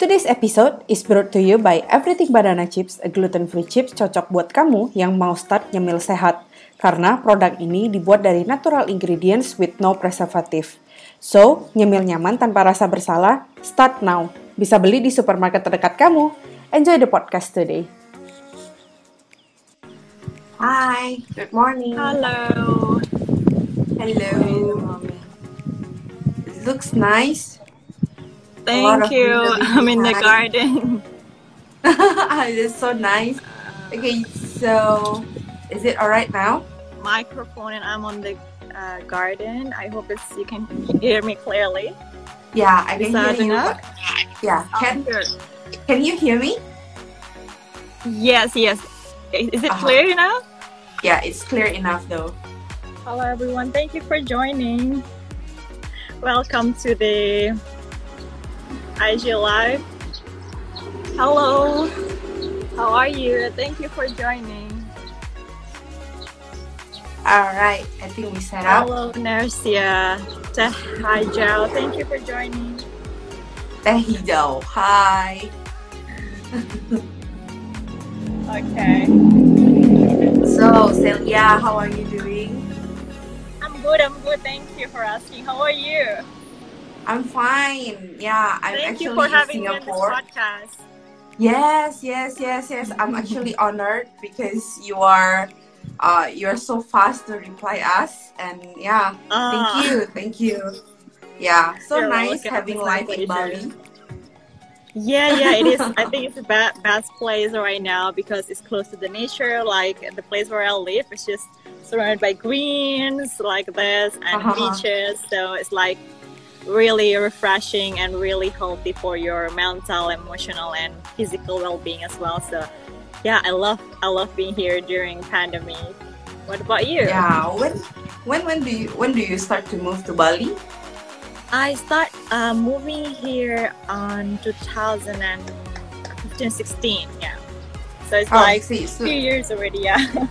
Today's episode is brought to you by Everything Banana Chips, a gluten-free chips cocok buat kamu yang mau start nyemil sehat. Karena produk ini dibuat dari natural ingredients with no preservative. So, nyemil nyaman tanpa rasa bersalah, start now. Bisa beli di supermarket terdekat kamu. Enjoy the podcast today. Hi, good morning. Hello. Hello. It looks nice. Thank you. I'm in the garden. it's so nice. Okay, so is it all right now? Microphone and I'm on the uh, garden. I hope it's you can hear me clearly. Yeah, I can hear you. enough? Yeah, can Good. can you hear me? Yes, yes. Is it Uh-huh. clear enough? Yeah, it's clear enough though. Hello everyone. Thank you for joining. Welcome to the IG Live. Hello. How are you? Thank you for joining. All right, I think we set up. Hello, Nercia. Hi, Joe. Thank you for joining. Teh Joe. Hi. Okay. So Celia, how are you doing? I'm good. I'm good. Thank you for asking. How are you? I'm fine. Yeah, I'm Thank actually you for in having me on this Singapore. podcast. Yes, yes, yes, yes. I'm actually honored because you are uh you're so fast to reply us and yeah, Ah, thank you, thank you. Yeah, so You're nice having life in. Bali. Yeah, yeah, it is. I think it's the be- best place right now because it's close to the nature. Like the place where I live is just surrounded by greens like this and Uh-huh. beaches. So it's like really refreshing and really healthy for your mental, emotional, and physical well-being as well. So yeah, I love I love being here during pandemic. What about you? Yeah, when when when do you when do you start to move to Bali? I start uh, moving here on 2015, 16. Yeah. So it's Oh, like see, so- few years already. Yeah.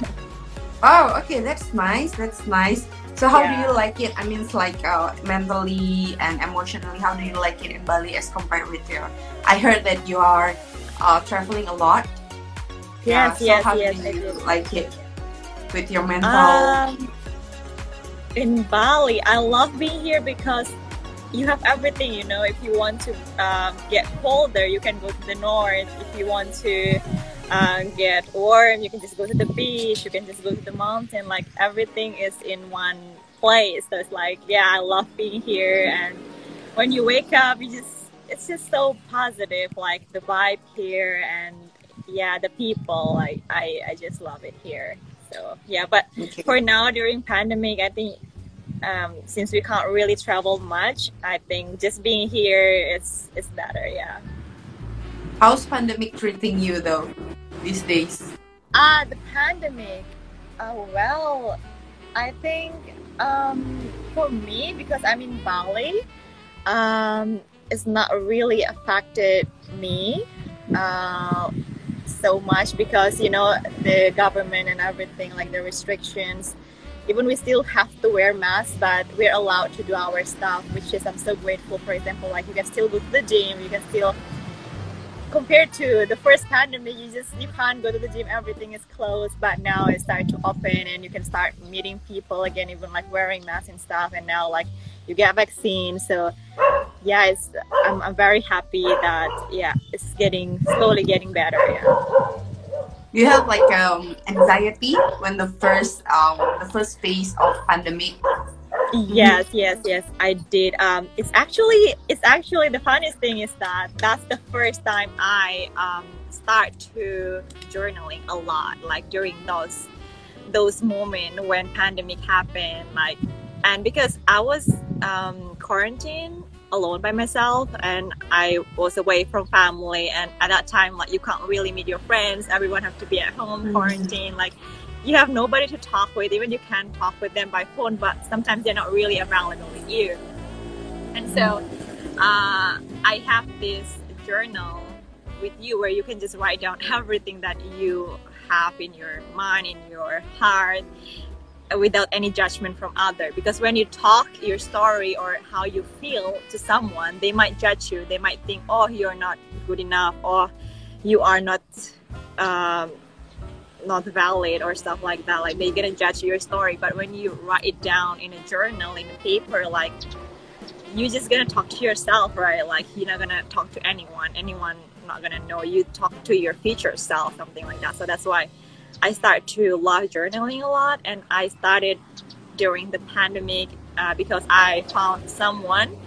Oh, okay, that's nice. That's nice. So how do you like it? I mean, it's like uh, mentally and emotionally. How do you like it in Bali as compared with your? I heard that you are uh, traveling a lot. Yeah, Yes, so yes, how yes, do you like it with your mental? Um, in Bali, I love being here because you have everything. You know, if you want to um, get colder, you can go to the north. If you want to uh, get warm, you can just go to the beach. You can just go to the mountain. Like everything is in one place. So it's like, yeah, I love being here. And when you wake up, you just it's just so positive. Like the vibe here and yeah, the people. Like I I just love it here. So yeah, but Okay. for now during pandemic i think um, since we can't really travel much i think just being here is is better yeah How's pandemic treating you though these days? ah the pandemic oh well i think um, for me because i'm in bali um, it's not really affected me uh, so much because you know the government and everything like the restrictions even we still have to wear masks but we're allowed to do our stuff which is i'm so grateful for example like you can still go to the gym you can still compared to the first pandemic you just you can't go to the gym. Everything is closed. But now it's starting to open and you can start meeting people again even like wearing masks and stuff. And now like you get vaccine. So yeah it's i'm, I'm very happy that yeah it's getting slowly getting better yeah. You have like um anxiety when the first um the first phase of pandemic. Yes yes yes i did um it's actually it's actually the funniest thing is that that's the first time i um start to journaling a lot like during those those moments when pandemic happened like and because i was um quarantined alone by myself and i was away from family and at that time like you can't really meet your friends everyone have to be at home Mhm. quarantine like you have nobody to talk with even you can talk with them by phone but sometimes they're not really available with you. And so uh, i have this journal with you where you can just write down everything that you have in your mind in your heart without any judgment from other. Because when you talk your story or how you feel to someone they might judge you. They might think oh you're not good enough or you are not um, not valid or stuff like that. Like they're gonna judge your story. But when you write it down in a journal in a paper like you're just gonna talk to yourself right? Like you're not gonna talk to anyone. Anyone not gonna know you. Talk to your future self something like that. So that's why I started to love journaling a lot, and I started during the pandemic uh, because I found someone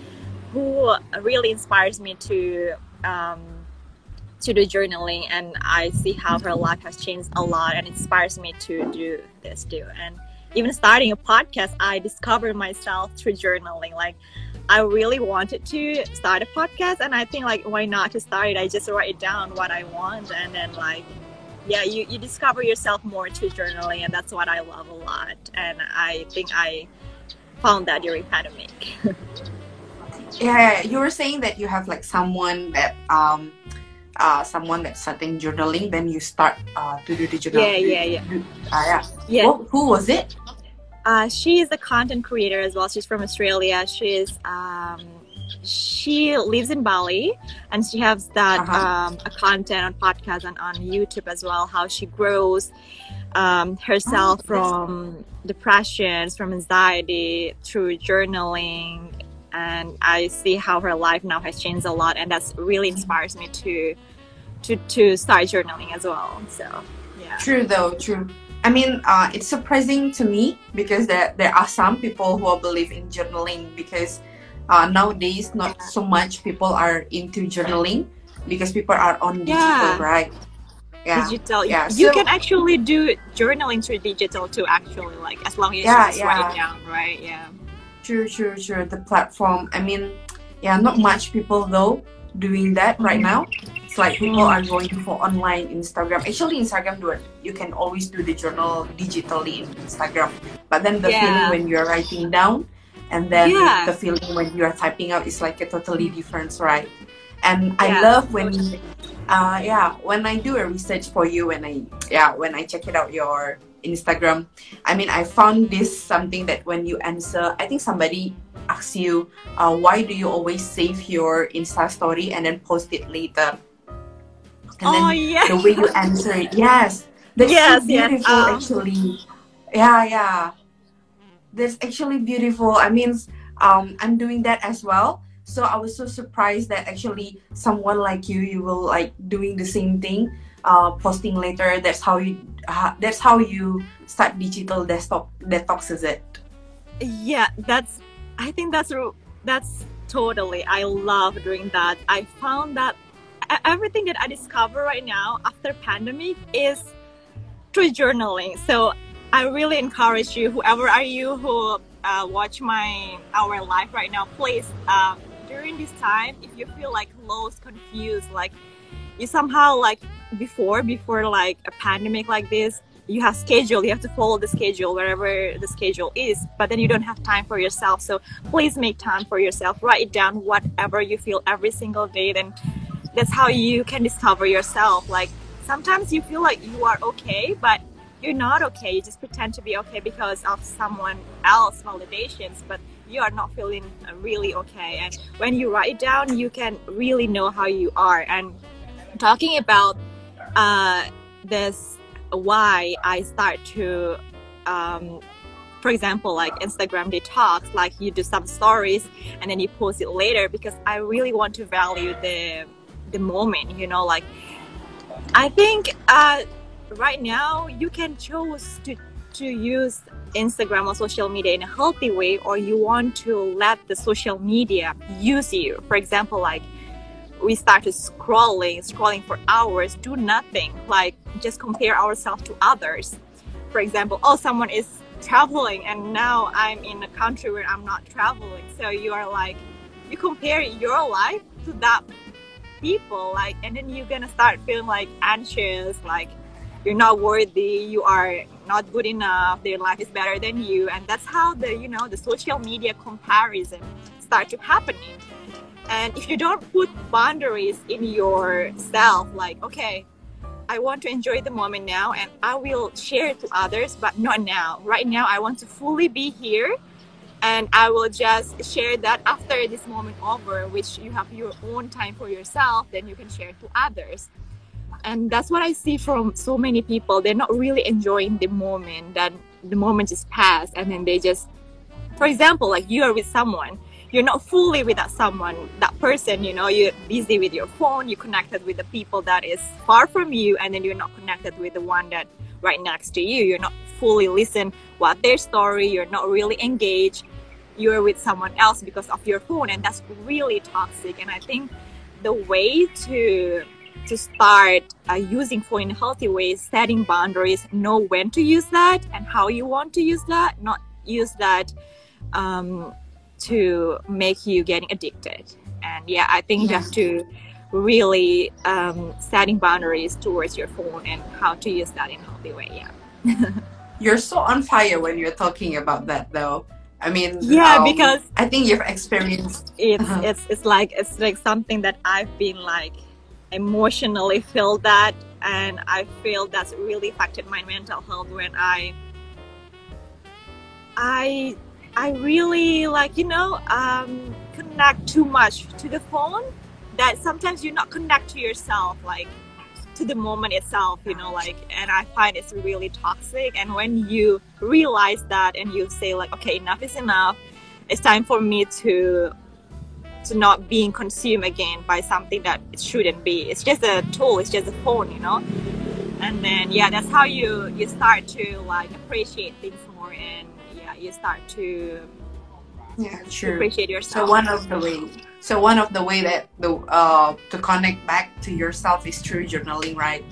who really inspires me to um, to do journaling, and I see how her life has changed a lot, and inspires me to do this too. And even starting a podcast, I discovered myself through journaling. Like I really wanted to start a podcast, and I think like why not to start it? I just write it down what I want, and then like yeah, you, you discover yourself more through journaling, and that's what I love a lot. And I think I found that during pandemic. yeah, you were saying that you have like someone that um uh someone that's starting journaling, then you start uh to do the journaling. Yeah, yeah, yeah. Uh, yeah. Yeah. Well, who was it? Uh, she is a content creator as well. She's from Australia. She's um, she lives in Bali and she has that uh-huh. um, a content on podcast and on YouTube as well. How she grows um, herself oh, from depressions, from anxiety through journaling, and I see how her life now has changed a lot, and that's really inspires me to to to start journaling as well. So yeah. True though, true. I mean, uh, it's surprising to me because there there are some people who believe in journaling because uh, nowadays not so much people are into journaling because people are on digital yeah. right yeah digital yeah you so, can actually do journaling through digital too actually like as long as yeah, you yeah. write it down right yeah true true true. The platform. I mean yeah not much people though doing that right mm-hmm. now. It's like people are going for online instagram. Actually instagram do it. You can always do the journal digitally in instagram. But then the yeah. feeling when you're writing down and then yeah. the feeling when you're typing out is like a totally different right? And i love when uh yeah when i do a research for you when i yeah when i check it out your instagram i mean i found this something that when you answer i think somebody asks you uh, why do you always save your insta story and then post it later and oh, then yeah. the way you answer it yes that's yes, so beautiful yes. Um, actually yeah yeah that's actually beautiful. I mean, um, I'm doing that as well. So I was so surprised that actually someone like you, you will like doing the same thing, uh, posting later. That's how you. Uh, that's how you start digital desktop detox. Is it? Yeah, that's. I think that's that's totally. I love doing that. I found that everything that I discover right now after pandemic is through journaling. So I really encourage you, whoever are you who uh, watch my our live right now, please uh, during this time, if you feel like lost, confused, like you somehow like before before like a pandemic like this, you have schedule, you have to follow the schedule wherever the schedule is, but then you don't have time for yourself. So please make time for yourself. Write down whatever you feel every single day. Then that's how you can discover yourself. Like sometimes you feel like you are okay, but you're not okay. You just pretend to be okay because of someone else validations, but you are not feeling really okay. And when you write it down, you can really know how you are. And talking about uh, this, why I start to, um, for example, like Instagram detox, like you do some stories and then you post it later because I really want to value the the moment. You know, like I think. Uh, right now you can choose to to use Instagram or social media in a healthy way, or you want to let the social media use you. For example, like we started scrolling, scrolling for hours, do nothing, like just compare ourselves to others. For example, oh, someone is traveling, and now I'm in a country where I'm not traveling. So you are like, you compare your life to that people, like, and then you're gonna start feeling like anxious, like you're not worthy you are not good enough their life is better than you and that's how the you know the social media comparison start to happening and if you don't put boundaries in yourself like okay I want to enjoy the moment now and I will share it to others, but not now. Right now, I want to fully be here and I will just share that after this moment over, which you have your own time for yourself, then you can share to others. And that's what I see from so many people. They're not really enjoying the moment, that the moment just passed, and then they just, for example, like you are with someone you're not fully with that someone, that person, you know, you're busy with your phone, you're connected with the people that is far from you, and then you're not connected with the one that right next to you. You're not fully listen what their story, you're not really engaged. You're with someone else because of your phone, and that's really toxic. And I think the way to to start uh, using phone in healthy ways setting boundaries, know when to use that and how you want to use that, not use that um, to make you getting addicted. And yeah, I think you have to really um, setting boundaries towards your phone and how to use that in a healthy way. Yeah. you're so on fire when you're talking about that, though. I mean, yeah, um, because I think you've experienced. It's uh-huh. it's it's like it's like something that I've been like emotionally feel that, and I feel that's really affected my mental health when I I I really like you know um, connect too much to the phone that sometimes you not connect to yourself like to the moment itself you know like and I find it's really toxic. And when you realize that and you say like okay enough is enough. It's time for me to to not being consumed again by something that it shouldn't be. It's just a tool it's just a phone you know? And then yeah that's how you you start to like appreciate things more and you start to yeah appreciate yourself. So one of the way so one of the way that the uh to connect back to yourself is through journaling right?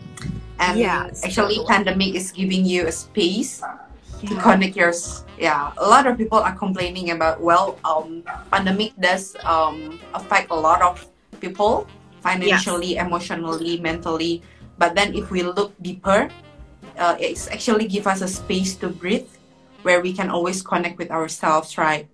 And yeah, actually pandemic is giving you a space yeah. to connect your yeah a lot of people are complaining about well um pandemic does um affect a lot of people financially yes. emotionally mentally. But then if we look deeper uh, it's actually give us a space to breathe where we can always connect with ourselves, right?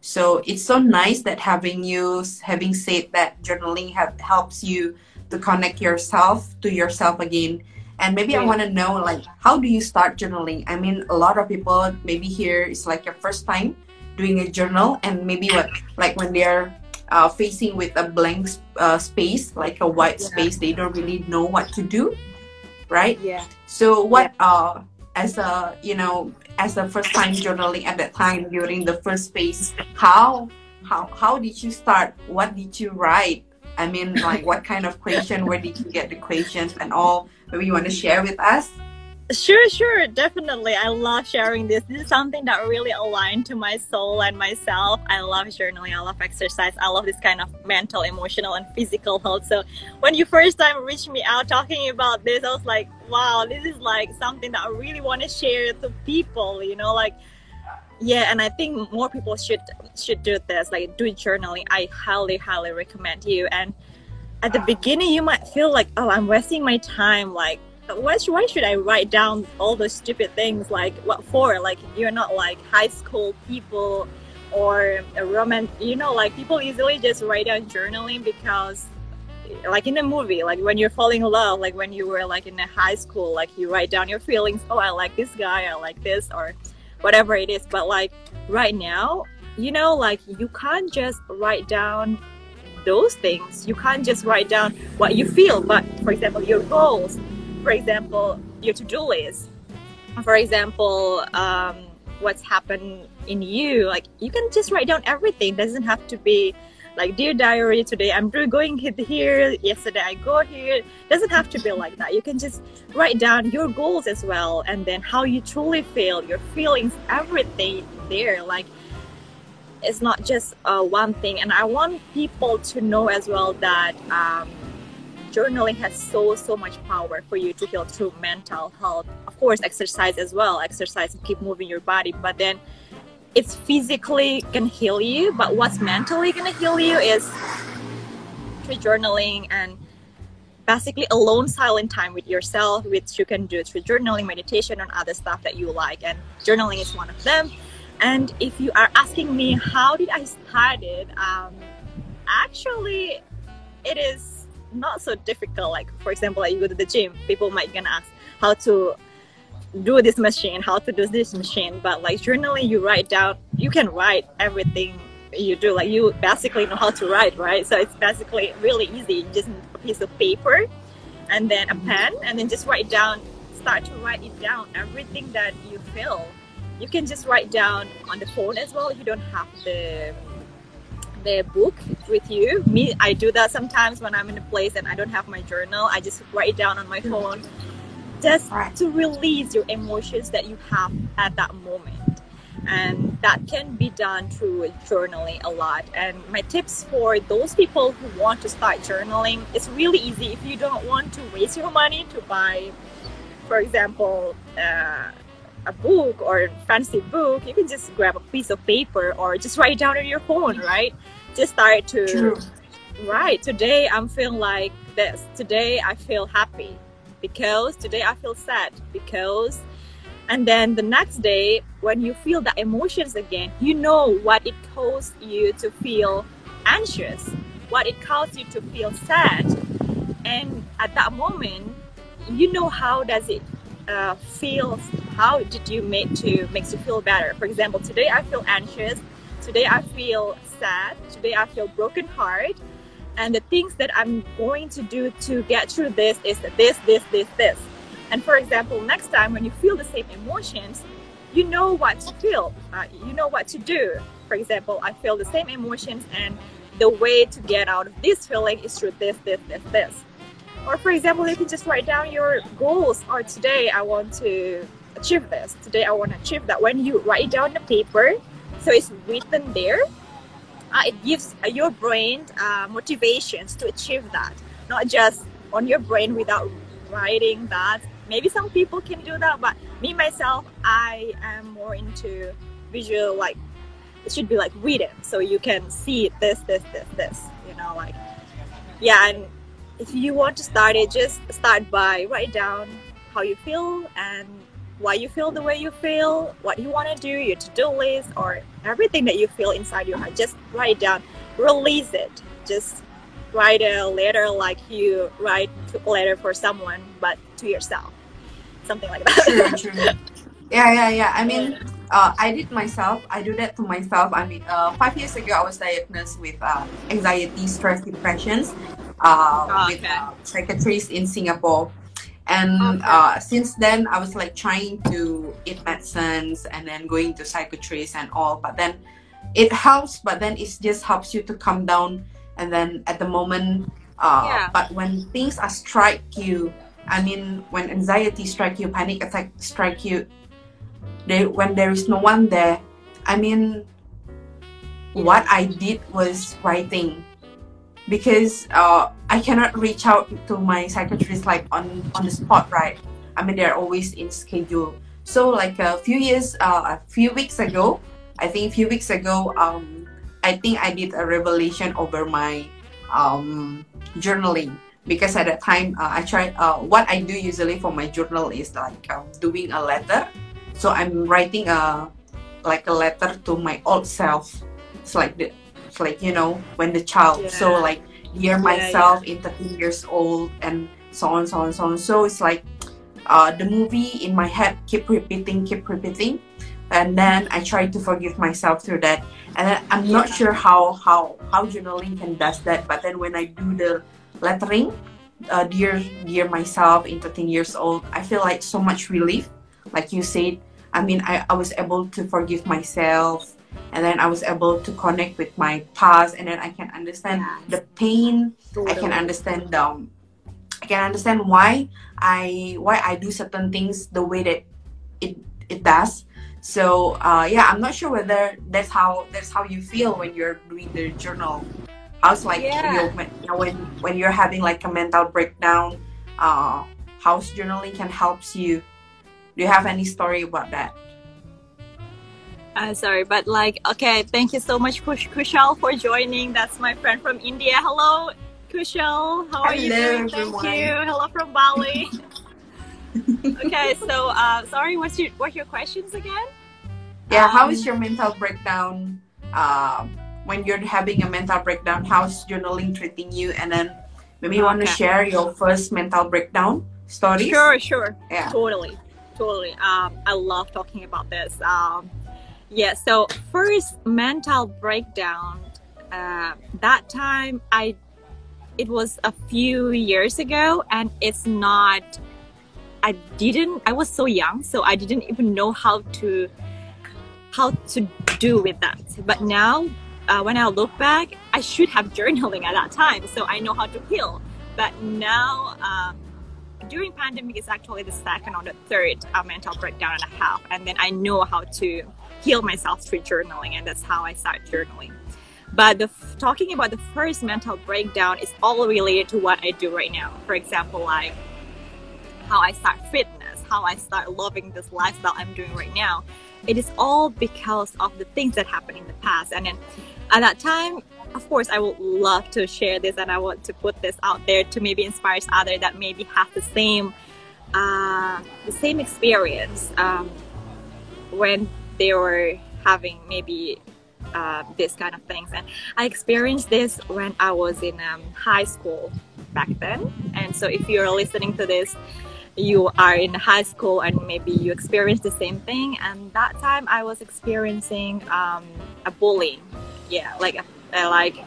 So it's so nice that having you having said that journaling have, helps you to connect yourself to yourself again. And maybe I want to know like how do you start journaling? I mean, a lot of people maybe here it's like your first time doing a journal, and maybe what like when they're uh, facing with a blank uh, space, like a white yeah. space, they don't really know what to do, right? Yeah. So what yeah. uh as a you know as a first time journaling at that time during the first phase how how how did you start? What did you write? I mean like what kind of question where did you get the questions and all? Maybe you want to share with us Sure, sure, definitely. I love sharing this. This is something that really aligned to my soul and myself. I love journaling. I love exercise. I love this kind of mental, emotional, and physical health. So when you first time reached me out talking about this, I was like, wow, this is like something that I really want to share to people. You know, like yeah, and I think more people should should do this. Like do journaling. I highly, highly recommend you. And at the beginning, you might feel like, oh, I'm wasting my time. Like why, why should I write down all the stupid things? Like, what for? Like, you're not like high school people or a roman, you know, like people easily just write down journaling because, like in a movie, like when you're falling in love, like when you were like in a high school, like you write down your feelings. Oh, I like this guy, I like this, or whatever it is. But like right now, you know, like you can't just write down those things. You can't just write down what you feel, but for example, your goals for example, your to-do list. For example, um, what's happened in you. Like you can just write down everything. It doesn't have to be like dear diary today i'm going here yesterday i go here doesn't have to be like that you can just write down your goals as well and then how you truly feel your feelings everything there like it's not just uh, one thing and i want people to know as well that um, journaling has so so much power for you to heal through mental health. Of course exercise as well exercise and keep moving your body but then it's physically can heal you but what's mentally gonna heal you is through journaling and basically alone silent time with yourself which you can do through journaling meditation and other stuff that you like and journaling is one of them. And if you are asking me how did i start it um, actually it is not so difficult. Like for example, like you go to the gym, people might gonna ask how to do this machine, how to do this machine. But like journaling, you write down, you can write everything you do. Like you basically know how to write, right? So it's basically really easy. Just a piece of paper and then a mm-hmm. pen and then just write down, start to write it down, everything that you feel. You can just write down on the phone as well. You don't have the the book with you. Me, I do that sometimes when I'm in a place and I don't have my journal. I just write it down on my phone just to release your emotions that you have at that moment. And that can be done through journaling a lot. And my tips for those people who want to start journaling, it's really easy if you don't want to waste your money to buy, for example, uh, a book or a fancy book, you can just grab a piece of paper or just write down on your phone, right? Just start to True. right. Today I'm feeling like this. Today I feel happy because today I feel sad because and then the next day when you feel the emotions again, you know what it caused you to feel anxious, what it caused you to feel sad. And at that moment, you know how does it uh, feel how did you make to makes you feel better? For example today i feel anxious. Today i feel sad. Today i feel broken heart. And the things that i'm going to do to get through this is this this this this. And for example next time when you feel the same emotions you know what to feel uh, you know what to do. For example i feel the same emotions and the way to get out of this feeling is through this this this this or for example, you can just write down your goals. Or today I want to achieve this. Today I want to achieve that. When you write down the paper, so it's written there, uh, it gives uh, your brain uh, motivations to achieve that. Not just on your brain without writing that. Maybe some people can do that, but me myself, I am more into visual. Like it should be like written, so you can see this, this, this, this. You know, like yeah, and if you want to start it, just start by write down how you feel and why you feel the way you feel, what you want to do, your to-do list, or everything that you feel inside your heart. Just write it down, release it. Just write a letter like you write a letter for someone, but to yourself, something like that. True, true. Yeah, yeah, yeah. I mean, uh, I did myself. I do that to myself. I mean, uh, five years ago, I was diagnosed with uh, anxiety, stress, depressions, uh, Oh, with okay. uh, psychiatrist in Singapore. And Okay. uh, since then, I was like trying to eat medicines and then going to psychiatrist and all. But then it helps, but then it just helps you to calm down. And then at the moment, uh, Yeah. but when things are strike you, I mean, when anxiety strike you, panic attack strike you, there when there is no one there, I mean, what I did was writing because uh, I cannot reach out to my psychiatrist like on on the spot, right? I mean, they're always in schedule. So like a few years, uh, a few weeks ago, I think a few weeks ago, um, I think I did a revelation over my um, journaling because at that time uh, I tried. Uh, what I do usually for my journal is like um, doing a letter. So I'm writing a like a letter to my old self. It's like the, it's like you know when the child. So like dear Yeah, myself in 13 years old and so on, so on, so on. So it's like uh, the movie in my head keep repeating, keep repeating, and then I try to forgive myself through that. And then I'm not sure how how how journaling can does that, but then when I do the lettering, uh, dear dear myself in 13 years old, I feel like so much relief. Like you said, I mean, I, I was able to forgive myself, and then I was able to connect with my past, and then I can understand the pain I can Totally. understand um I can understand why I why I do certain things the way that it it does. So uh, yeah, I'm not sure whether that's how that's how you feel when you're doing the journal. How's like Yeah. you know, when when you're having like a mental breakdown, uh, how's journaling can helps you. Do you have any story about that? Uh, sorry, but like, okay, thank you so much, Kush- Kushal, for joining. That's my friend from India. Hello, Kushal. How are you Hello, doing? everyone. Thank you. Hello from Bali. okay, so uh, sorry, what's your what your questions again? Yeah, how Um, is your mental breakdown? Um, when you're having a mental breakdown, how's journaling treating you? And then Maybe you want to share your first mental breakdown story. Sure, sure. Yeah. Totally, totally. Um, I love talking about this. Um, yeah. So first mental breakdown. Uh, that time I, it was a few years ago, and it's not. I didn't. I was so young, so I didn't even know how to, how to do with that. But now, uh, when I look back, I should have journaling at that time, so I know how to heal. But now. Um, during pandemic is actually the second or the third uh, mental breakdown and a half. And then i know how to heal myself through journaling and that's how i start journaling. But the talking about the first mental breakdown is all related to what i do right now. For example like how i start fitness how i start loving this lifestyle i'm doing right now. It is all because of the things that happened in the past. And then at that time of course i would love to share this and i want to put this out there to maybe inspire others that maybe have the same uh, the same experience um, when they were having maybe uh, this kind of things. And i experienced this when i was in um, high school back then. And so if you're listening to this you are in high school and maybe you experience the same thing. And that time i was experiencing um, a bullying. Yeah like uh, like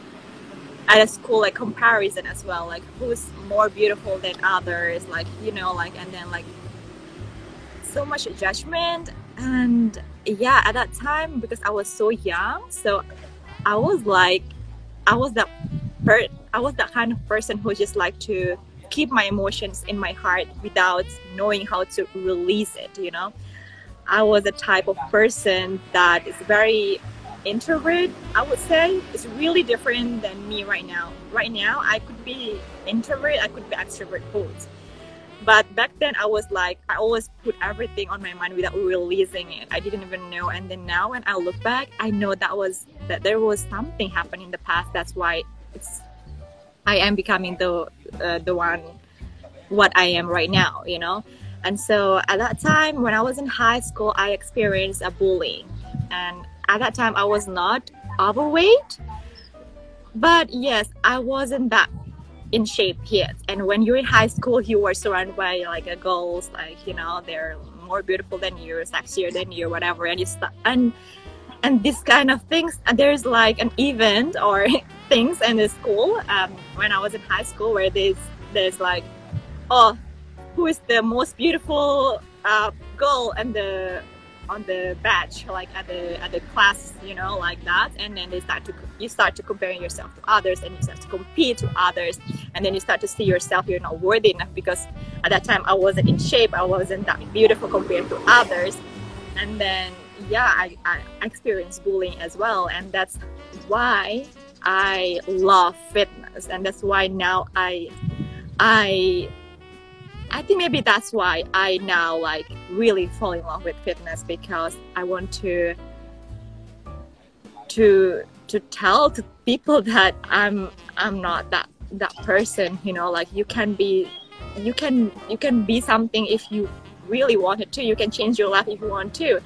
at a school like comparison as well like who's more beautiful than others like you know like and then like so much judgment. And yeah at that time because i was so young so i was like i was that per- i was that kind of person who just like to keep my emotions in my heart without knowing how to release it you know? I was a type of person that is very introvert i would say is really different than me right now. Right now i could be introvert i could be extrovert both. But back then i was like i always put everything on my mind without releasing it. I didn't even know. And then now when i look back i know that was that there was something happening in the past. That's why it's i am becoming the uh, the one what i am right now you know? And so at that time when i was in high school i experienced a bullying. And at that time i was not overweight but yes i wasn't that in shape yet. And when you're in high school you are surrounded by like girls like you know they're more beautiful than you sexier than you whatever and you start and and this kind of things and there's like an event or things in the school um, when i was in high school where there's there's like oh who is the most beautiful uh, girl and the on the batch like at the at the class you know like that. And then they start to you start to comparing yourself to others and you start to compete to others. And then you start to see yourself you're not worthy enough because at that time i wasn't in shape. I wasn't that beautiful compared to others. And then yeah i, I experienced bullying as well. And that's why i love fitness. And that's why now i i I think maybe that's why I now like really fall in love with fitness because I want to to to tell to people that I'm I'm not that that person, you know, like you can be you can you can be something if you really wanted to. You can change your life if you want to.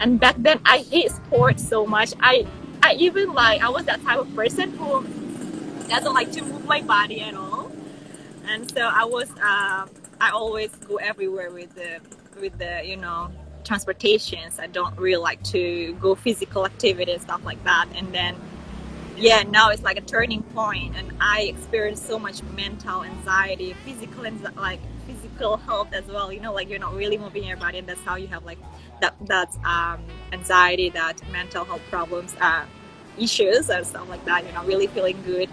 And back then I hate sports so much. I I even like I was that type of person who doesn't like to move my body at all. And so I was um I always go everywhere with the with the you know transportations. I don't really like to go physical activity and stuff like that. And then yeah, now it's like a turning point, and I experienced so much mental anxiety, physical and like physical health as well. You know, like you're not really moving your body, and that's how you have like that that's um, anxiety, that mental health problems, uh, issues and stuff like that. You're not really feeling good,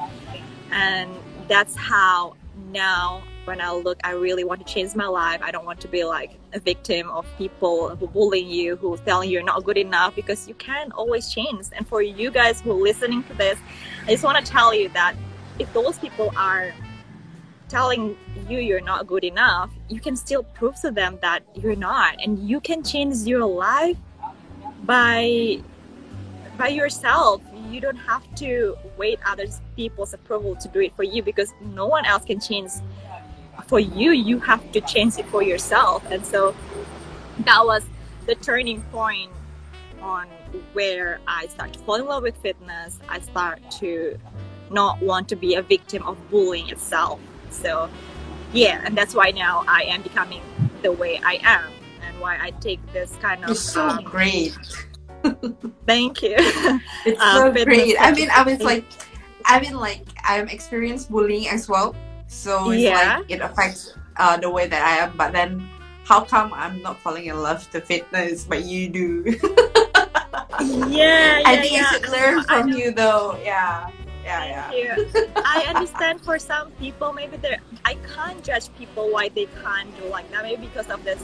and that's how now when I look, I really want to change my life. I don't want to be like a victim of people who bullying you, who telling you you're not good enough because you can always change. And for you guys who are listening to this, I just want to tell you that if those people are telling you you're not good enough, you can still prove to them that you're not, and you can change your life by by yourself you don't have to wait other people's approval to do it for you because no one else can change for you you have to change it for yourself and so that was the turning point on where i start to fall in love with fitness i start to not want to be a victim of bullying itself So yeah, and that's why now I am becoming the way I am and why I take this kind of It's so um, great. thank you. It's uh, so great. I mean, I was like, I mean, like, I've experienced bullying as well. So it's Yeah. like it affects uh, the way that I am. But then, how come I'm not falling in love to fitness, but you do? yeah, I think yeah. I should learn from you, though. Yeah, yeah, yeah. I understand for some people, maybe they I can't judge people why they can't do like that. Maybe because of this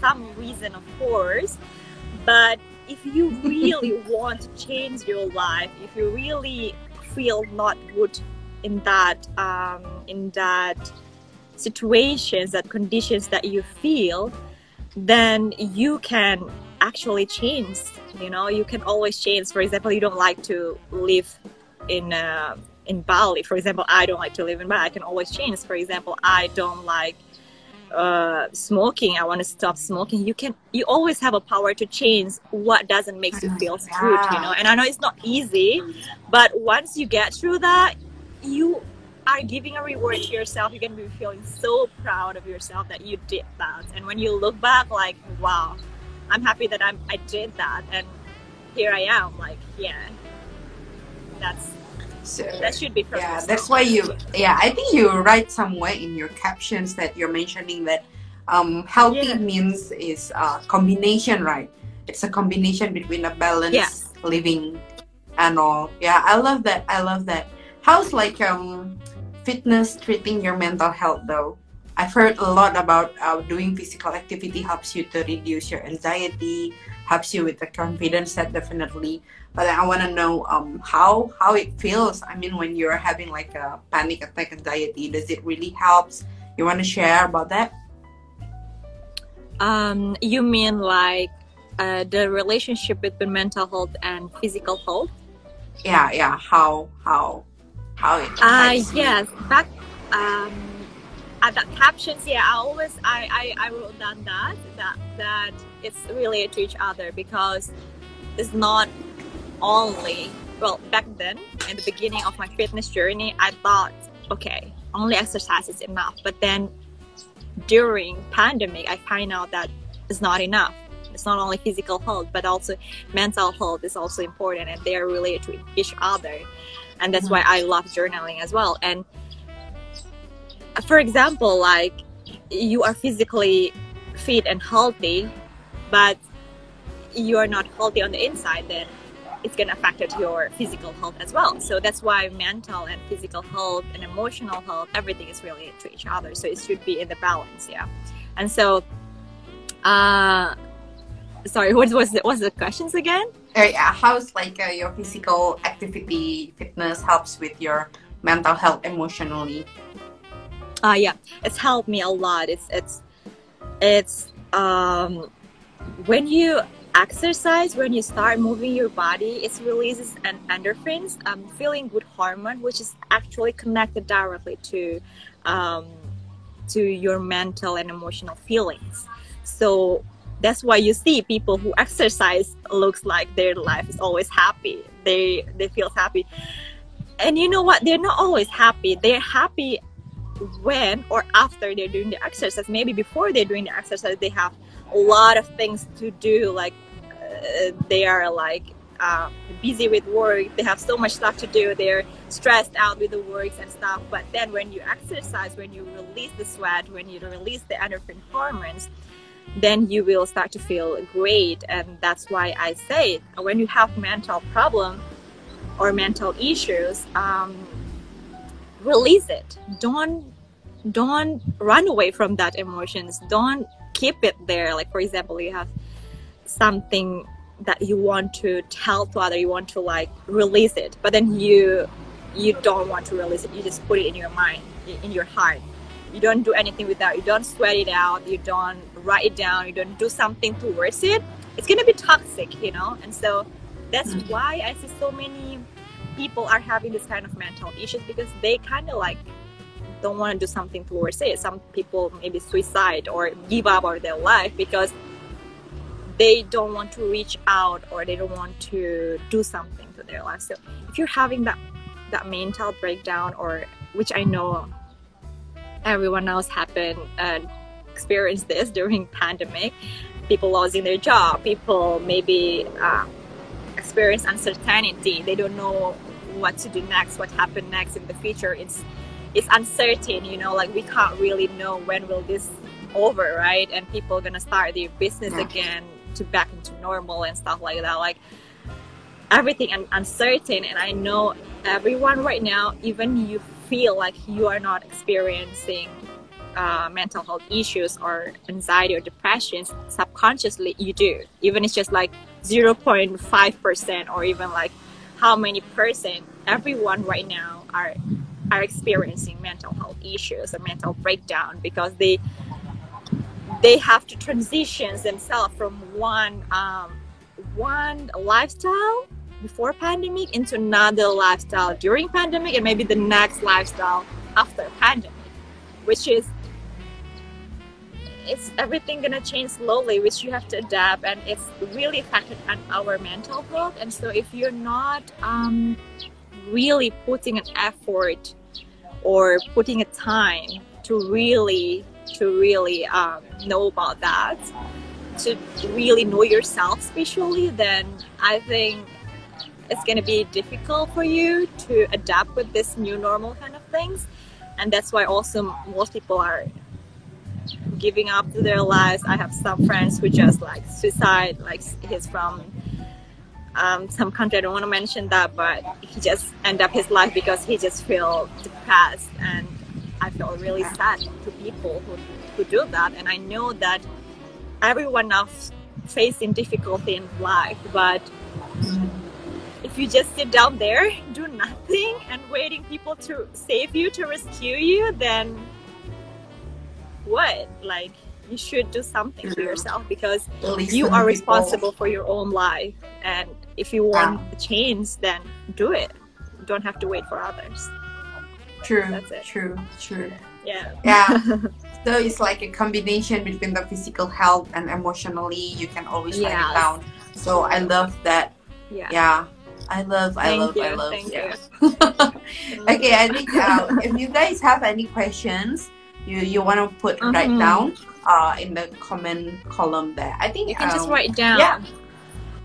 some reason, of course. But if you really want to change your life, if you really feel not good in that um, in that situations, that conditions that you feel, then you can actually change. You know, you can always change. For example, you don't like to live in uh, in Bali, for example, I don't like to live in Bali. I can always change. For example, I don't like uh, smoking. I want to stop smoking. You can. You always have a power to change what doesn't make you feel good. You know. And I know it's not easy, but once you get through that, you are giving a reward to yourself. You're gonna be feeling so proud of yourself that you did that. And when you look back, like, wow, I'm happy that I'm I did that, and here I am. Like, yeah, that's So, that should be from yeah, yourself. that's why you. Yeah, I think you write somewhere in your captions that you're mentioning that um, healthy Yeah. means is a combination, right? It's a combination between a balanced Yes. living and all. Yeah, I love that. I love that. How's like um fitness treating your mental health though? I've heard a lot about uh, doing physical activity helps you to reduce your anxiety, helps you with the confidence. That definitely. But I want to know um how how it feels. I mean, when you're having like a panic attack, anxiety, does it really helps? You want to share about that? Um, you mean like uh, the relationship between mental health and physical health? Yeah, yeah. How how how it? Uh, you. yes. Back um, at the captions, yeah, I always I, I, I wrote down that that that it's related to each other because it's not only well back then in the beginning of my fitness journey I thought okay only exercise is enough but then during pandemic I find out that it's not enough it's not only physical health but also mental health is also important and they are related to each other and that's why I love journaling as well. And for example like you are physically fit and healthy but you are not healthy on the inside then it's going to affect your physical health as well. So that's why mental and physical health and emotional health everything is related to each other. So it should be in the balance yeah. And so uh sorry what was the, what's the questions again Uh, how's like uh, your physical activity, fitness helps with your mental health emotionally? uh yeah it's helped me a lot it's it's it's um when you exercise when you start moving your body it releases an endorphins um feeling good hormone which is actually connected directly to um to your mental and emotional feelings so that's why you see people who exercise looks like their life is always happy. They they feel happy. And you know what? They're not always happy. They're happy when or after they're doing the exercise. Maybe before they're doing the exercise they have a lot of things to do like uh, they are like uh, busy with work. They have so much stuff to do. They're stressed out with the works and stuff. But then when you exercise when you release the sweat when you release the endorphin hormones then you will start to feel great. And that's why i say when you have mental problem or mental issues um, release it. Don't don't run away from that emotions. Don't keep it there. Like for example you have something that you want to tell to other you want to like release it but then you you don't want to release it. You just put it in your mind in your heart you don't do anything with that you don't sweat it out you don't write it down you don't do something towards it. It's gonna be toxic you know? And so that's Mhm. why i see so many people are having this kind of mental issues because they kind of like don't want to do something towards it. Some people maybe suicide or give up on their life because they don't want to reach out or they don't want to do something to their life. So if you're having that that mental breakdown or which i know everyone else happened and experienced this during pandemic. People losing their job, people maybe uh, experience uncertainty. They don't know what to do next, what happened next in the future. It's it's uncertain, you know, like we can't really know when will this over, right? And people gonna start their business yeah. again to back into normal and stuff like that. Like everything and uncertain and I know everyone right now, even you feel like you are not experiencing uh, mental health issues or anxiety or depression, subconsciously you do. Even it's just like 0.5% or even like how many percent, everyone right now are are experiencing mental health issues or mental breakdown because they they have to transition themselves from one um, one lifestyle before pandemic into another lifestyle during pandemic and maybe the next lifestyle after pandemic which is it's everything gonna change slowly which you have to adapt and it's really affected on our mental health. And so if you're not um, really putting an effort or putting a time to really to really um, know about that to really know yourself especially then i think it's going to be difficult for you to adapt with this new normal kind of things. And that's why also most people are giving up to their lives. I have some friends who just like suicide like he's from um, some country i don't want to mention that but he just end up his life because he just feel depressed. And i feel really sad to people who, who do that. And i know that everyone else facing difficulty in life but if you just sit down there do nothing and waiting people to save you to rescue you then what? Like you should do something for yourself because you are responsible for your own life. And if you want yeah. change then do it. You don't have to wait for others. True that's it. true true. Yeah. Yeah. So it's like a combination between the physical health and emotionally you can always yes. write it down. So i love that. Yeah. Yeah I love, I love, you. I love. Thank yeah. okay, I think uh, if you guys have any questions, you you want to put mm-hmm. right down uh, in the comment column there. I think you can um, just write down. Yeah,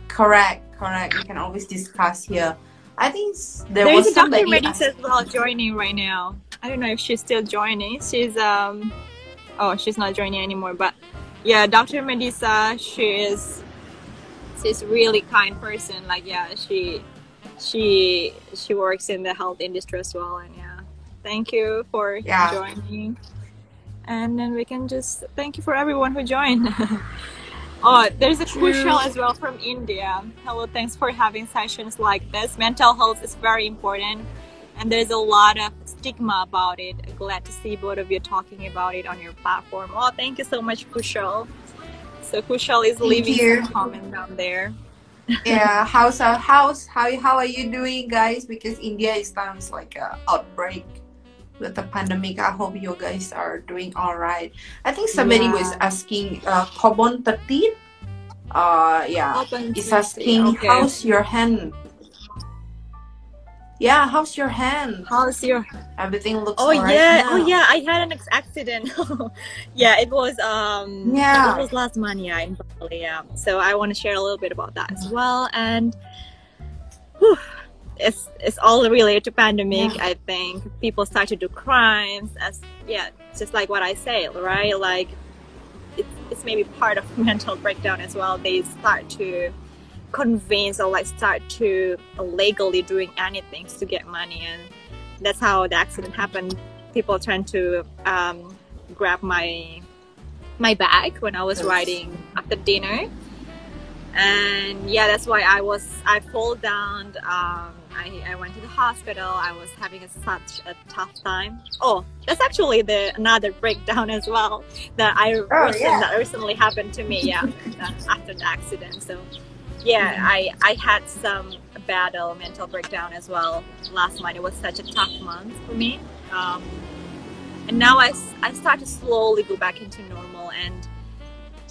correct, correct. You can always discuss here. I think there There's was a somebody Dr. as well joining right now. I don't know if she's still joining. She's um, oh, she's not joining anymore. But yeah, Dr. Medisa, she is, she's really kind person. Like yeah, she, she, she works in the health industry as well. And yeah, thank you for yeah. joining and then we can just thank you for everyone who joined. oh, there's a Kushal as well from India. Hello, thanks for having sessions like this. Mental health is very important, and there's a lot of stigma about it. Glad to see both of you talking about it on your platform. Oh, thank you so much, Kushal. So Kushal is thank leaving you. some comment down there. yeah, how's uh, how's how how are you doing, guys? Because India is sounds like a outbreak with the pandemic. I hope you guys are doing all right. I think somebody yeah. was asking uh, Kobon 13. Uh, yeah, is asking okay. how's your hand? Yeah, how's your hand? How's your everything looks? Oh yeah, now. oh yeah. I had an accident. yeah, it was um yeah it was last month yeah in Bali. Yeah, so I want to share a little bit about that as well and. Whew, it's it's all related to pandemic yeah. i think people start to do crimes as yeah just like what i say right like it's, it's maybe part of mental breakdown as well they start to convince or like start to legally doing anything to get money and that's how the accident happened people trying to um, grab my my bag when i was riding after dinner and yeah that's why i was i fall down um, I, I went to the hospital. I was having a, such a tough time. Oh, that's actually the another breakdown as well that I oh, recently, yeah. that recently happened to me. Yeah, after the accident. So yeah. I I had some battle mental breakdown as well last month. It was such a tough month for me. Um, and now I, I start to slowly go back into normal and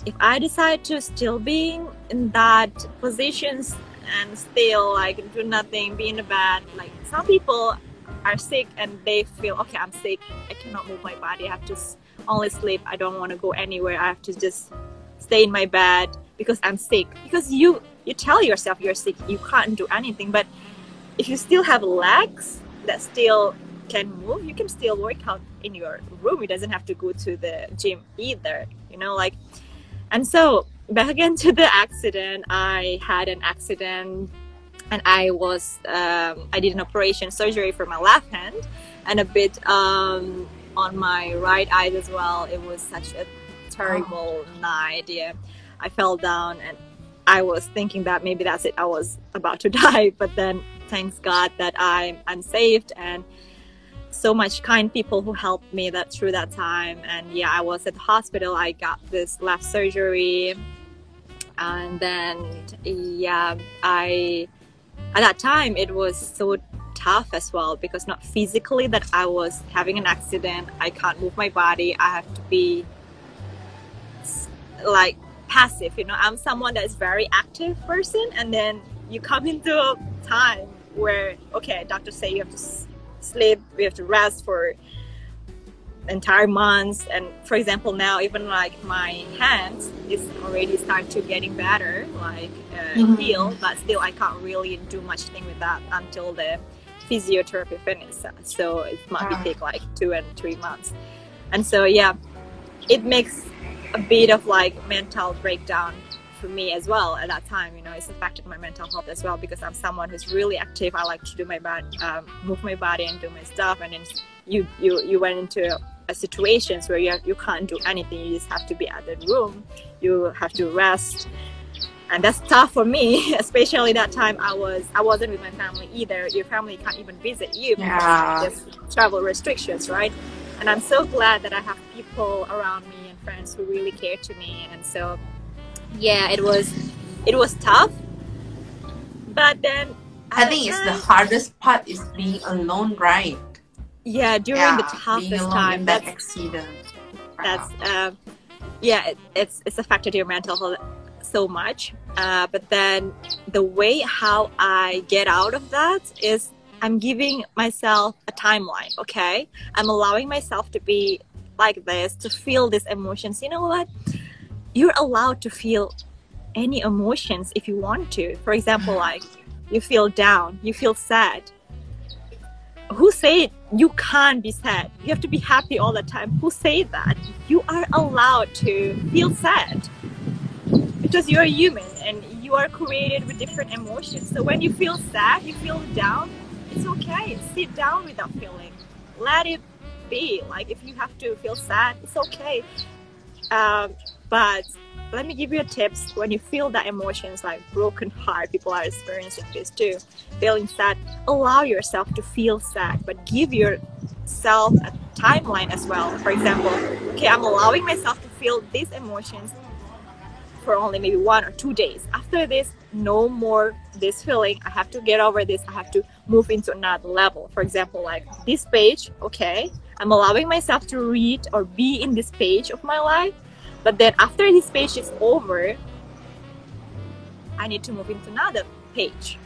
if I decide to still be in that positions and still like do nothing, be in the bed. Like some people are sick and they feel okay i'm sick i cannot move my body i have to only sleep i don't want to go anywhere i have to just stay in my bed because i'm sick because you you tell yourself you're sick you can't do anything but if you still have legs that still can move you can still work out in your room it doesn't have to go to the gym either you know like and so back again to the accident i had an accident and I was um, I did an operation surgery for my left hand and a bit um, on my right eye as well. It was such a terrible oh. night. Yeah, I fell down and I was thinking that maybe that's it. I was about to die, but then thanks God that I'm I'm saved and so much kind people who helped me that through that time. And yeah, I was at the hospital. I got this left surgery, and then yeah, I at that time it was so tough as well because not physically that I was having an accident, I can't move my body, I have to be like passive, you know. I'm someone that is very active person and then you come into a time where okay, doctors say you have to sleep, we have to rest for entire months and for example now even like my hands is already start to getting better like uh, mm-hmm. heal but still i can't really do much thing with that until the physiotherapy finishes so it might be take like two and three months and so yeah it makes a bit of like mental breakdown for me as well at that time you know it's affected my mental health as well because i'm someone who's really active i like to do my body um, move my body and do my stuff and then you you you went into situations where you have, you can't do anything. You just have to be at the room. You have to rest, and that's tough for me. Especially that time I was I wasn't with my family either. Your family can't even visit you because yeah. there's travel restrictions, right? And I'm so glad that I have people around me friends who really care to me. And so, yeah, it was it was tough, but then I think it's the hardest part is being alone, right? yeah during yeah, the toughest time that that's accident that's uh, yeah it, it's it's affected your mental health so much uh, but then the way how i get out of that is i'm giving myself a timeline okay i'm allowing myself to be like this to feel these emotions. You know what? You're allowed to feel any emotions if you want to. For example like you feel down you feel sad. Who said you can't be sad? You have to be happy all the time. Who said that? You are allowed to feel sad. Because you're human and you are created with different emotions. So when you feel sad you feel down it's okay. Sit down without feeling. Let it be. Like if you have to feel sad it's okay. Um, but let me give you a tips. When you feel that emotions like broken heart people are experiencing this too feeling sad allow yourself to feel sad but give yourself a timeline as well. For example okay i'm allowing myself to feel these emotions for only maybe one or two days. After this no more this feeling i have to get over this i have to move into another level for example like this page okay i'm allowing myself to read or be in this page of my life but then after this page is over, I need to move into another page.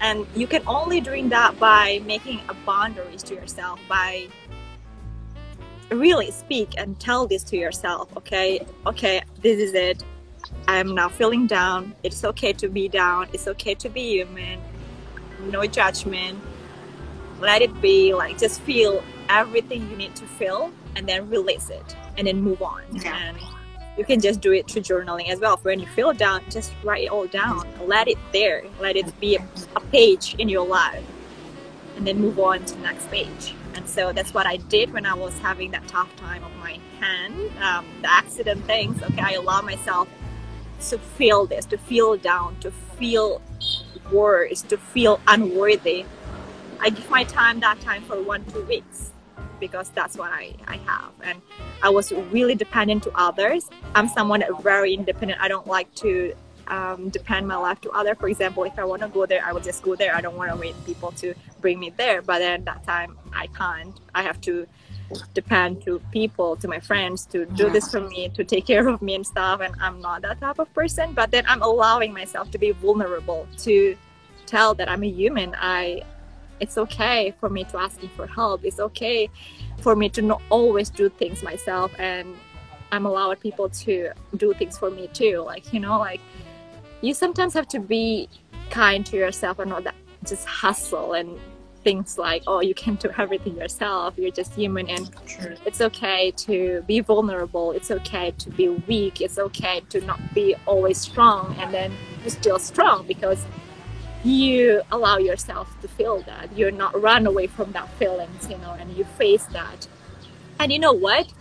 And you can only doing that by making a boundaries to yourself, by really speak and tell this to yourself, okay, okay, this is it. I'm now feeling down. It's okay to be down. It's okay to be human. No judgment. Let it be. Like just feel everything you need to feel and then release it and then move on. Yeah. And you can just do it through journaling as well. When you feel down, just write it all down. Let it there. Let it be a, a page in your life, and then move on to the next page. And so that's what I did when I was having that tough time of my hand, um, the accident things. Okay, I allow myself to feel this, to feel down, to feel worse, to feel unworthy. I give my time that time for one two weeks because that's what I, I have. And I was really dependent to others. I'm someone very independent. I don't like to um, depend my life to other. For example, if I want to go there, I will just go there. I don't want to wait people to bring me there. But then that time I can't. I have to depend to people, to my friends to do this for me, to take care of me and stuff. And I'm not that type of person. But then I'm allowing myself to be vulnerable, to tell that I'm a human. I it's okay for me to asking for help it's okay for me to not always do things myself and i'm allowed people to do things for me too like you know like you sometimes have to be kind to yourself and not that just hustle and things like oh you can do everything yourself you're just human and it's okay to be vulnerable it's okay to be weak it's okay to not be always strong and then you're still strong because you allow yourself to feel that. You're not run away from that feelings you know and you face that. And you know what?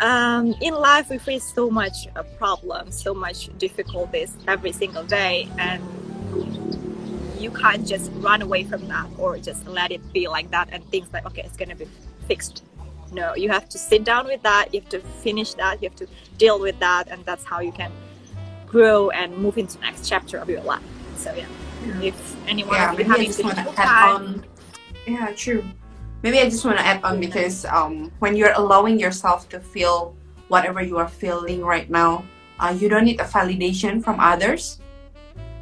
Um, in life we face so much uh, problems so much difficulties every single day and you can't just run away from that or just let it be like that and think like okay it's gonna be fixed no you have to sit down with that you have to finish that you have to deal with that and that's how you can grow and move into the next chapter of your life so yeah if anyone yeah, maybe I having just want to add on. Yeah, true. Maybe I just want to add on because um, when you're allowing yourself to feel whatever you are feeling right now, uh, you don't need a validation from others.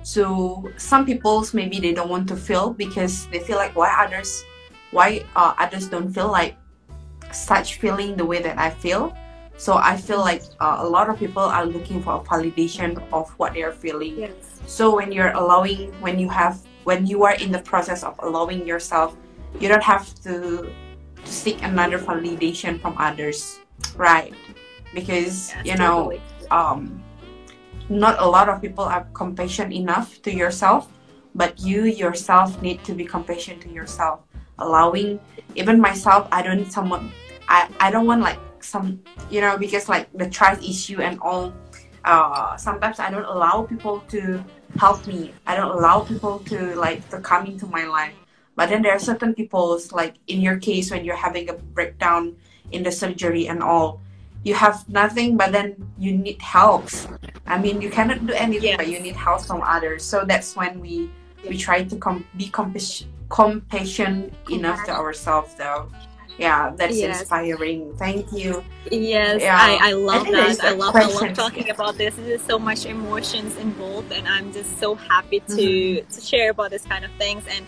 So some people's maybe they don't want to feel because they feel like why others, why uh, others don't feel like such feeling the way that I feel. So I feel like uh, a lot of people are looking for a validation of what they are feeling. yes So when you're allowing, when you have, when you are in the process of allowing yourself, you don't have to, to seek another validation from others, right? Because Yes, you know, totally. um, not a lot of people are compassion enough to yourself, but you yourself need to be compassionate to yourself. Allowing, even myself, I don't someone. I I don't want like some, you know, because like the trust issue and all uh, sometimes I don't allow people to help me. I don't allow people to like to come into my life. But then there are certain people's like in your case when you're having a breakdown in the surgery and all, you have nothing but then you need help. I mean you cannot do anything but you need help from others. So that's when we we try to com- be compas- compassion enough to ourselves though. Yeah, that's Yes. inspiring. Thank you. Yes, Yeah. I, I love there's that. I love I love talking about this. There's so much emotions involved, and I'm just so happy to Mm-hmm. to share about this kind of things. And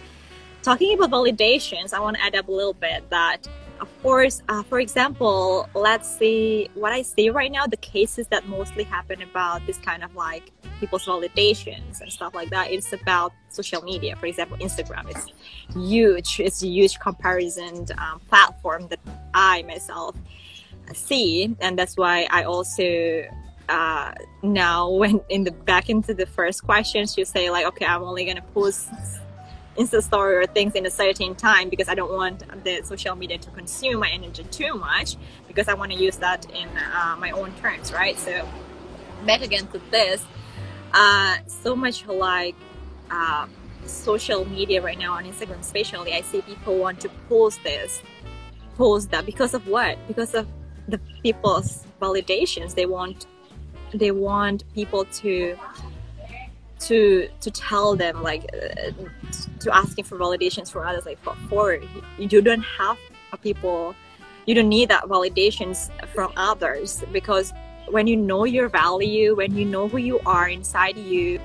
talking about validations, I want to add up a little bit that, of course, uh, for example, let's see what I see right now. The cases that mostly happen about this kind of like people's validations and stuff like that. It's about social media. For example, Instagram. It's huge. It's a huge comparison um, platform that I myself see and that's why i also uh, now when in the back into the first questions you say like okay i'm only gonna post insta story or things in a certain time because i don't want the social media to consume my energy too much because i want to use that in uh, my own terms right? So back again to this uh, so much like uh, social media right now on instagram especially i see people want to post this post that because of what? Because of the people's validations. They want they want people to to to tell them like uh, to asking for validations for others like for, for you don't have people you don't need that validations from others because when you know your value when you know who you are inside you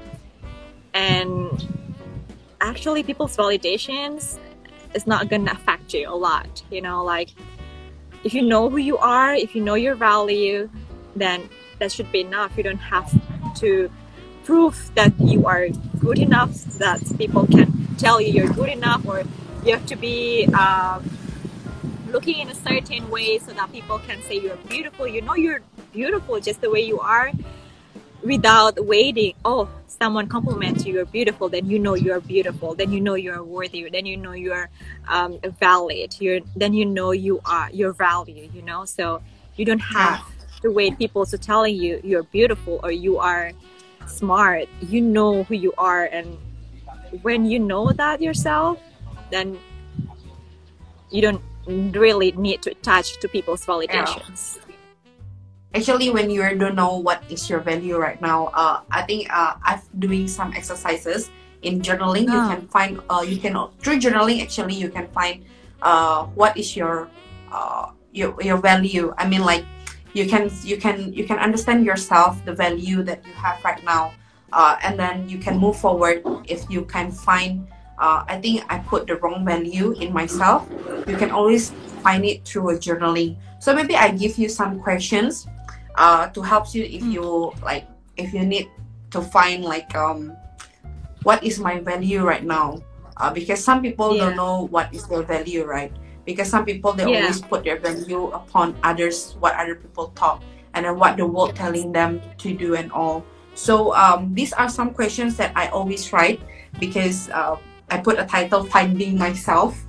and actually people's validations is not gonna affect you a lot you know like if you know who you are if you know your value then that should be enough. You don't have to prove that you are good enough that people can tell you you're good enough or you have to be um, looking in a certain way so that people can say you're beautiful. You know you're beautiful just the way you are without waiting. Oh someone compliments you you're beautiful then you know you're beautiful. Then you know you're worthy. Then you know you're um, valid. You're then you know you are your value you know? So you don't have to wait people to telling you you're beautiful or you are smart you know who you are and when you know that yourself then you don't really need to attach to people's validations. Actually when you don't know what is your value right now uh, i think uh, i've doing some exercises in journaling. You Ah. can find uh, you can through journaling actually you can find uh, what is your uh, your your value. I mean like you can you can you can understand yourself the value that you have right now uh, and then you can move forward if you can find uh, I think I put the wrong value in myself, you can always find it through a journaling. So maybe I give you some questions uh, to help you if you like if you need to find like um what is my value right now uh, because some people Yeah. don't know what is their value right because some people they Yeah. always put their value upon others what other people talk and then what the world telling them to do and all so um, these are some questions that i always write because uh, i put a title finding myself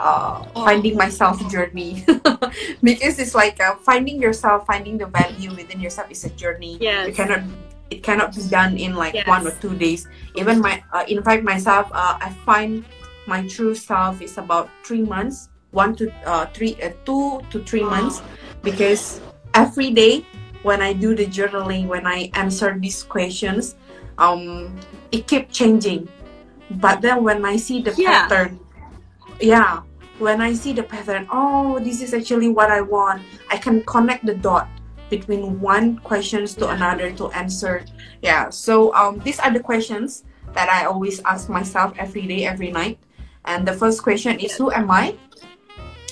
uh, Oh. finding myself journey because it's like uh, finding yourself finding the value within yourself is a journey Yes. you cannot it cannot be done in like Yes. one or two days even my uh, in fact myself uh, i find my true self is about three months one to uh, three uh, two to three months because every day when i do the journaling when i answer these questions um it keep changing. But then when i see the Yeah. pattern yeah when i see the pattern oh this is actually what i want i can connect the dot between one questions to another to answer. Yeah so um these are the questions that i always ask myself every day every night. And the first question is who am i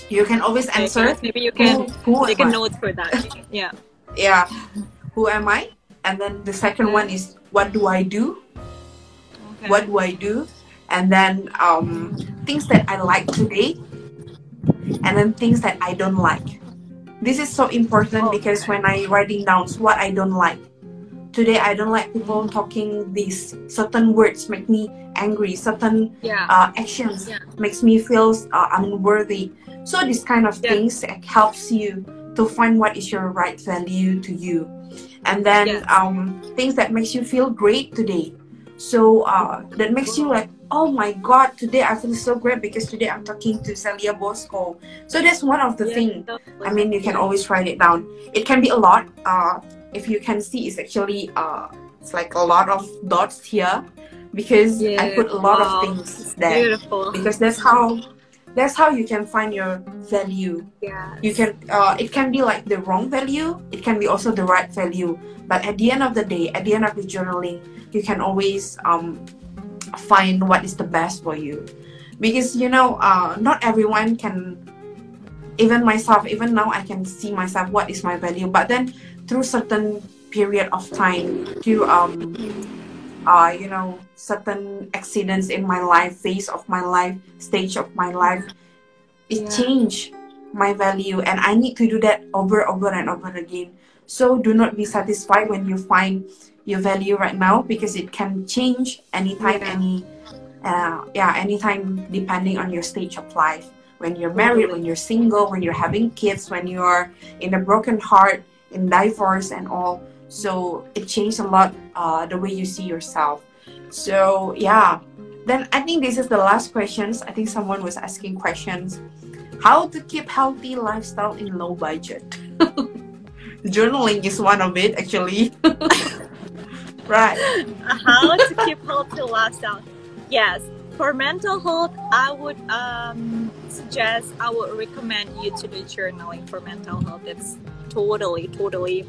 you can always answer yes, maybe you can who, who take a I? note for that. Yeah. yeah who am i and then the second one is what do i do Okay. what do I do, and then um, things that I like today, and then things that I don't like. This is so important Oh. because when I writing down what I don't like, today I don't like people talking these certain words make me angry, certain Yeah. uh, actions Yeah. makes me feel uh, unworthy. So this kind of Yeah. things helps you to find what is your right value to you, and then Yes. um, things that makes you feel great today. So uh, that makes you like, oh my god, today I feel so great because today I'm talking to Celia Bosco. So that's one of the Yeah, thing. definitely. I mean, you can always write it down. It can be a lot. Uh, if you can see, it's actually uh, it's like a lot of dots here because I put a lot wow. of things there Beautiful. because that's how that's how you can find your value. Yeah. You can uh, it can be like the wrong value. It can be also the right value. But at the end of the day, at the end of the journaling, you can always um, find what is the best for you because you know uh, not everyone can even myself even now i can see myself what is my value but then through certain period of time through um uh, you know certain accidents in my life phase of my life stage of my life it Yeah. changed my value. And i need to do that over over and over again. So do not be satisfied when you find your value right now because it can change anytime Yeah. any uh, yeah anytime depending on your stage of life. When you're married when you're single when you're having kids when you're in a broken heart in divorce and all. So it changed a lot uh, the way you see yourself so yeah. Then i think this is the last questions. I think someone was asking questions. How to keep healthy lifestyle in low budget? Journaling is one of it actually. Right. How to keep healthy lifestyle. Yes, for mental health, I would um, suggest, I would recommend you to do journaling for mental health. It's totally, totally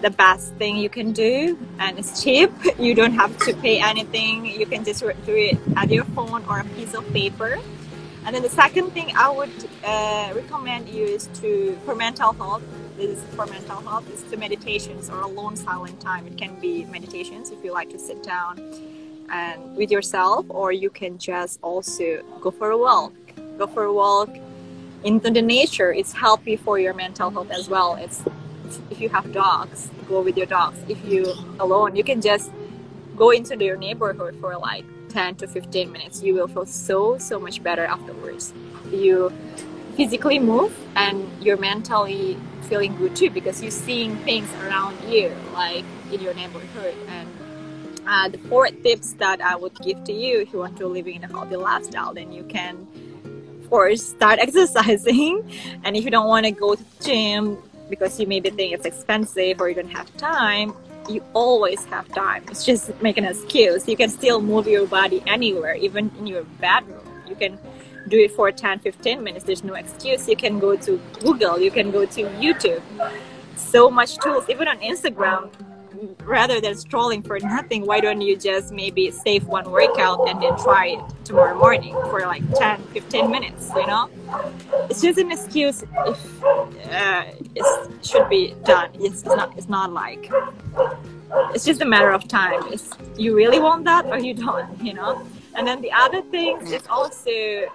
the best thing you can do, and it's cheap. You don't have to pay anything. You can just do it at your phone or a piece of paper. And then the second thing I would uh, recommend you is to, for mental health, this is for mental health is to meditations or alone silent time. It can be meditations if you like to sit down and with yourself, or you can just also go for a walk. Go for a walk into the nature. It's healthy for your mental health as well. It's if you have dogs, go with your dogs. If you alone, you can just go into your neighborhood for like 10 to 15 minutes. You will feel so so much better afterwards. You physically move and you're mentally feeling good too because you're seeing things around you like in your neighborhood and uh, the four tips that I would give to you if you want to live in a healthy lifestyle, then you can, of course, start exercising. And if you don't want to go to the gym because you maybe think it's expensive or you don't have time, you always have time. It's just make an excuse. You can still move your body anywhere, even in your bedroom. You can do it for 10, 15 minutes. There's no excuse. You can go to Google, you can go to YouTube. So much tools, even on Instagram rather than strolling for nothing, why don't you just maybe save one workout and then try it tomorrow morning for like 10 15 minutes you know? It's just an excuse if uh, it should be done. It's, it's not it's not like it's just a matter of time. It's you really want that or you don't you know? And then the other thing is also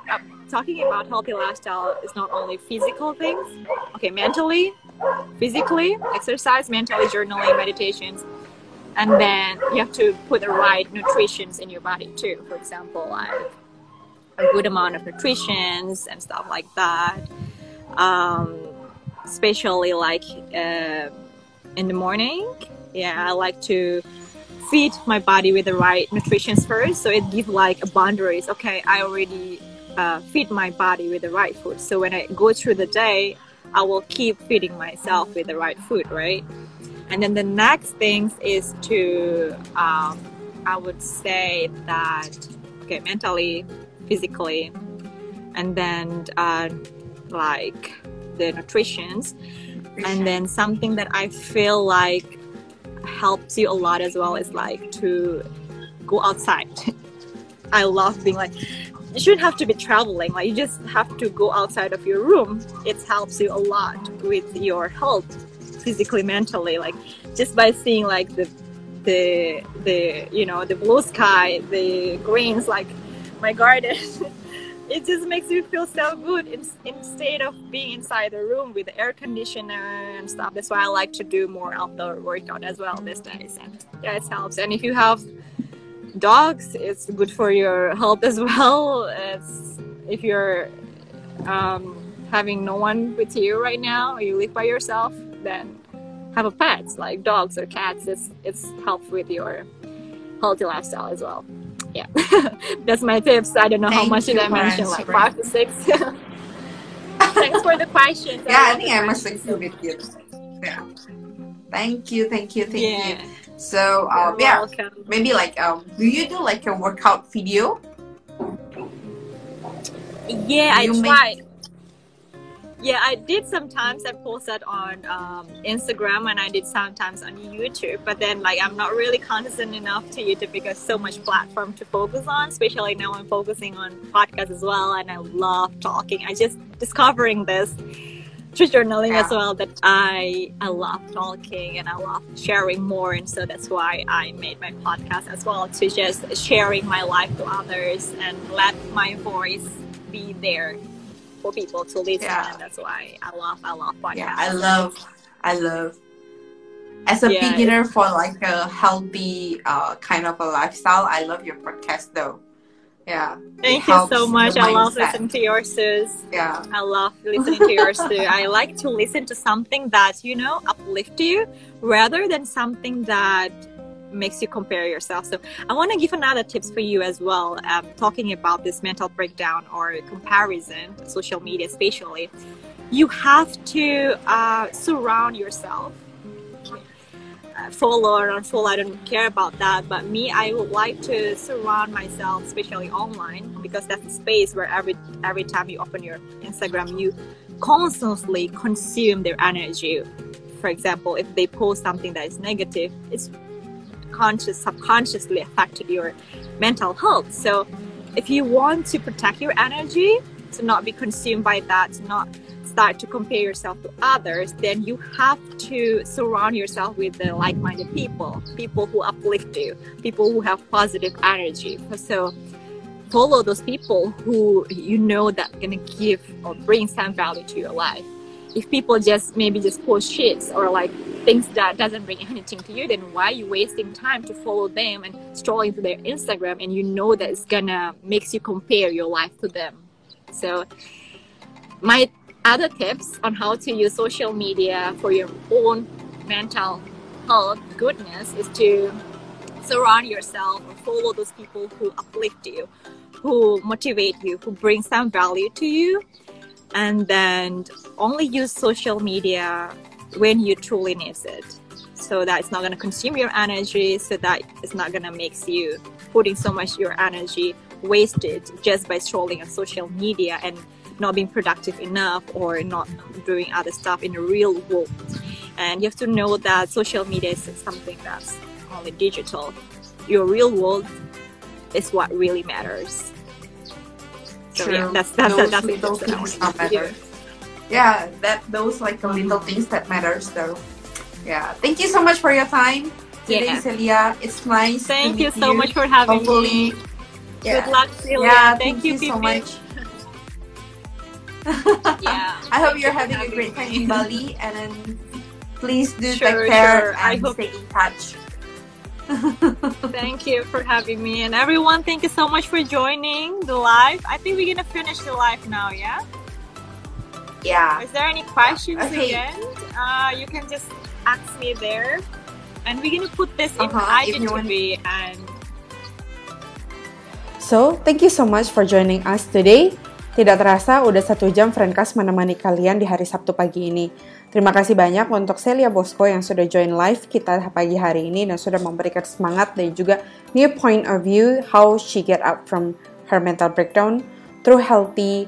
uh, talking about healthy lifestyle is not only physical things. Okay mentally physically exercise mentally journaling meditations and then you have to put the right nutritions in your body too. For example like a good amount of nutritions and stuff like that. Um, especially like uh, in the morning yeah i like to feed my body with the right nutritions first. So it gives like a boundaries. Okay i already uh, feed my body with the right food. So when i go through the day i will keep feeding myself with the right food right and then the next thing is to, um, I would say that, okay, mentally, physically, and then uh, like the nutritions. And then something that I feel like helps you a lot as well is like to go outside. I love being like, you shouldn't have to be traveling. Like you just have to go outside of your room. It helps you a lot with your health physically mentally like just by seeing like the the the you know the blue sky the greens like my garden it just makes you feel so good in, instead of being inside the room with the air conditioner and stuff that's why i like to do more outdoor workout as well these days and yeah it helps and if you have dogs it's good for your health as well. It's if you're um, having no one with you right now you live by yourself then have a pet. Like dogs or cats it's it's helps with your healthy lifestyle as well. Yeah. That's my tips. I don't know Thank how much did i mention like five to six? Thanks for the questions. Yeah i, love think i must agree with you yeah. Thank you thank you thank yeah. you so um yeah welcome. maybe like um do you do like a workout video? Yeah i You make- tried. Yeah i did sometimes. I posted on um, instagram and i did sometimes on youtube but then like i'm not really consistent enough to youtube because so much platform to focus on especially now i'm focusing on podcasts as well and i love talking. I just discovering this through journaling as well that i i love talking and i love sharing more and so that's why i made my podcast as well to just sharing my life to others and let my voice be there for people to listen Yeah. and that's why i love i love podcasts. Yeah i love i love. As a Yeah, beginner for like a healthy uh, kind of a lifestyle i love your podcast though yeah thank you so much i love listening to yours too yeah I love listening to yours too. I like to listen to something that, you know, uplift you rather than something that makes you compare yourself. So I want to give another tips for you as well. Um, talking about this mental breakdown or comparison, social media especially, you have to uh, surround yourself. Follow or unfollow, I don't care about that. But me, I would like to surround myself, especially online, because that's the space where every every time you open your Instagram, you constantly consume their energy. For example, if they post something that is negative, it's conscious subconsciously affected your mental health. So if you want to protect your energy, to not be consumed by that, to not start to compare yourself to others, then you have to surround yourself with the like-minded people, people who uplift you, people who have positive energy. So follow those people who you know that gonna give or bring some value to your life. If people just maybe just post shits or like things that doesn't bring anything to you, then why are you wasting time to follow them and scrolling through their Instagram and you know that it's gonna makes you compare your life to them. So my other tips on how to use social media for your own mental health goodness is to surround yourself or follow those people who uplift you, who motivate you, who bring some value to you, and then only use social media when you truly need it. So that it's not going to consume your energy, so that it's not going to make you putting so much your energy wasted just by scrolling on social media and not being productive enough or not doing other stuff in the real world. And you have to know that social media is something that's only digital. Your real world is what really matters. So yeah, True. that's that's those that's, little that's what I things that matter. Yeah, that those like the little things that matters though. Yeah. Thank you so much for your time today, Yeah. Celia. It's nice. to Thank you so much for having Hopefully, me. yeah. Good luck, Celia. Yeah, thank, you, so much. Yeah. I hope you're having a great time in Bali and then please do Sure, take care sure. I and hope- stay in touch. Thank you for having me. And everyone, thank you so much for joining the live. I think we're gonna finish the live now, yeah? yeah. Is there any questions Okay. again? Uh, you can just ask me there. And we're gonna put this in Uh-huh, if you want- IGTV and So, thank you so much for joining us today. Tidak terasa udah satu jam Friendcast menemani kalian di hari Sabtu pagi ini. Terima kasih banyak untuk Celia Bosco yang sudah join live kita pagi hari ini dan sudah memberikan semangat dan juga new point of view how she get up from her mental breakdown through healthy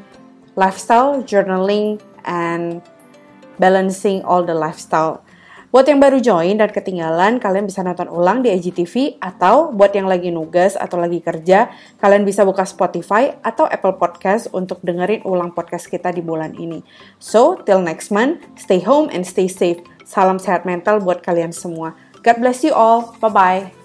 lifestyle, journaling, and balancing all the lifestyle. Buat yang baru join dan ketinggalan, kalian bisa nonton ulang di IGTV atau buat yang lagi nugas atau lagi kerja, kalian bisa buka Spotify atau Apple Podcast untuk dengerin ulang podcast kita di bulan ini. So, till next month, stay home and stay safe. Salam sehat mental buat kalian semua. God bless you all. Bye-bye.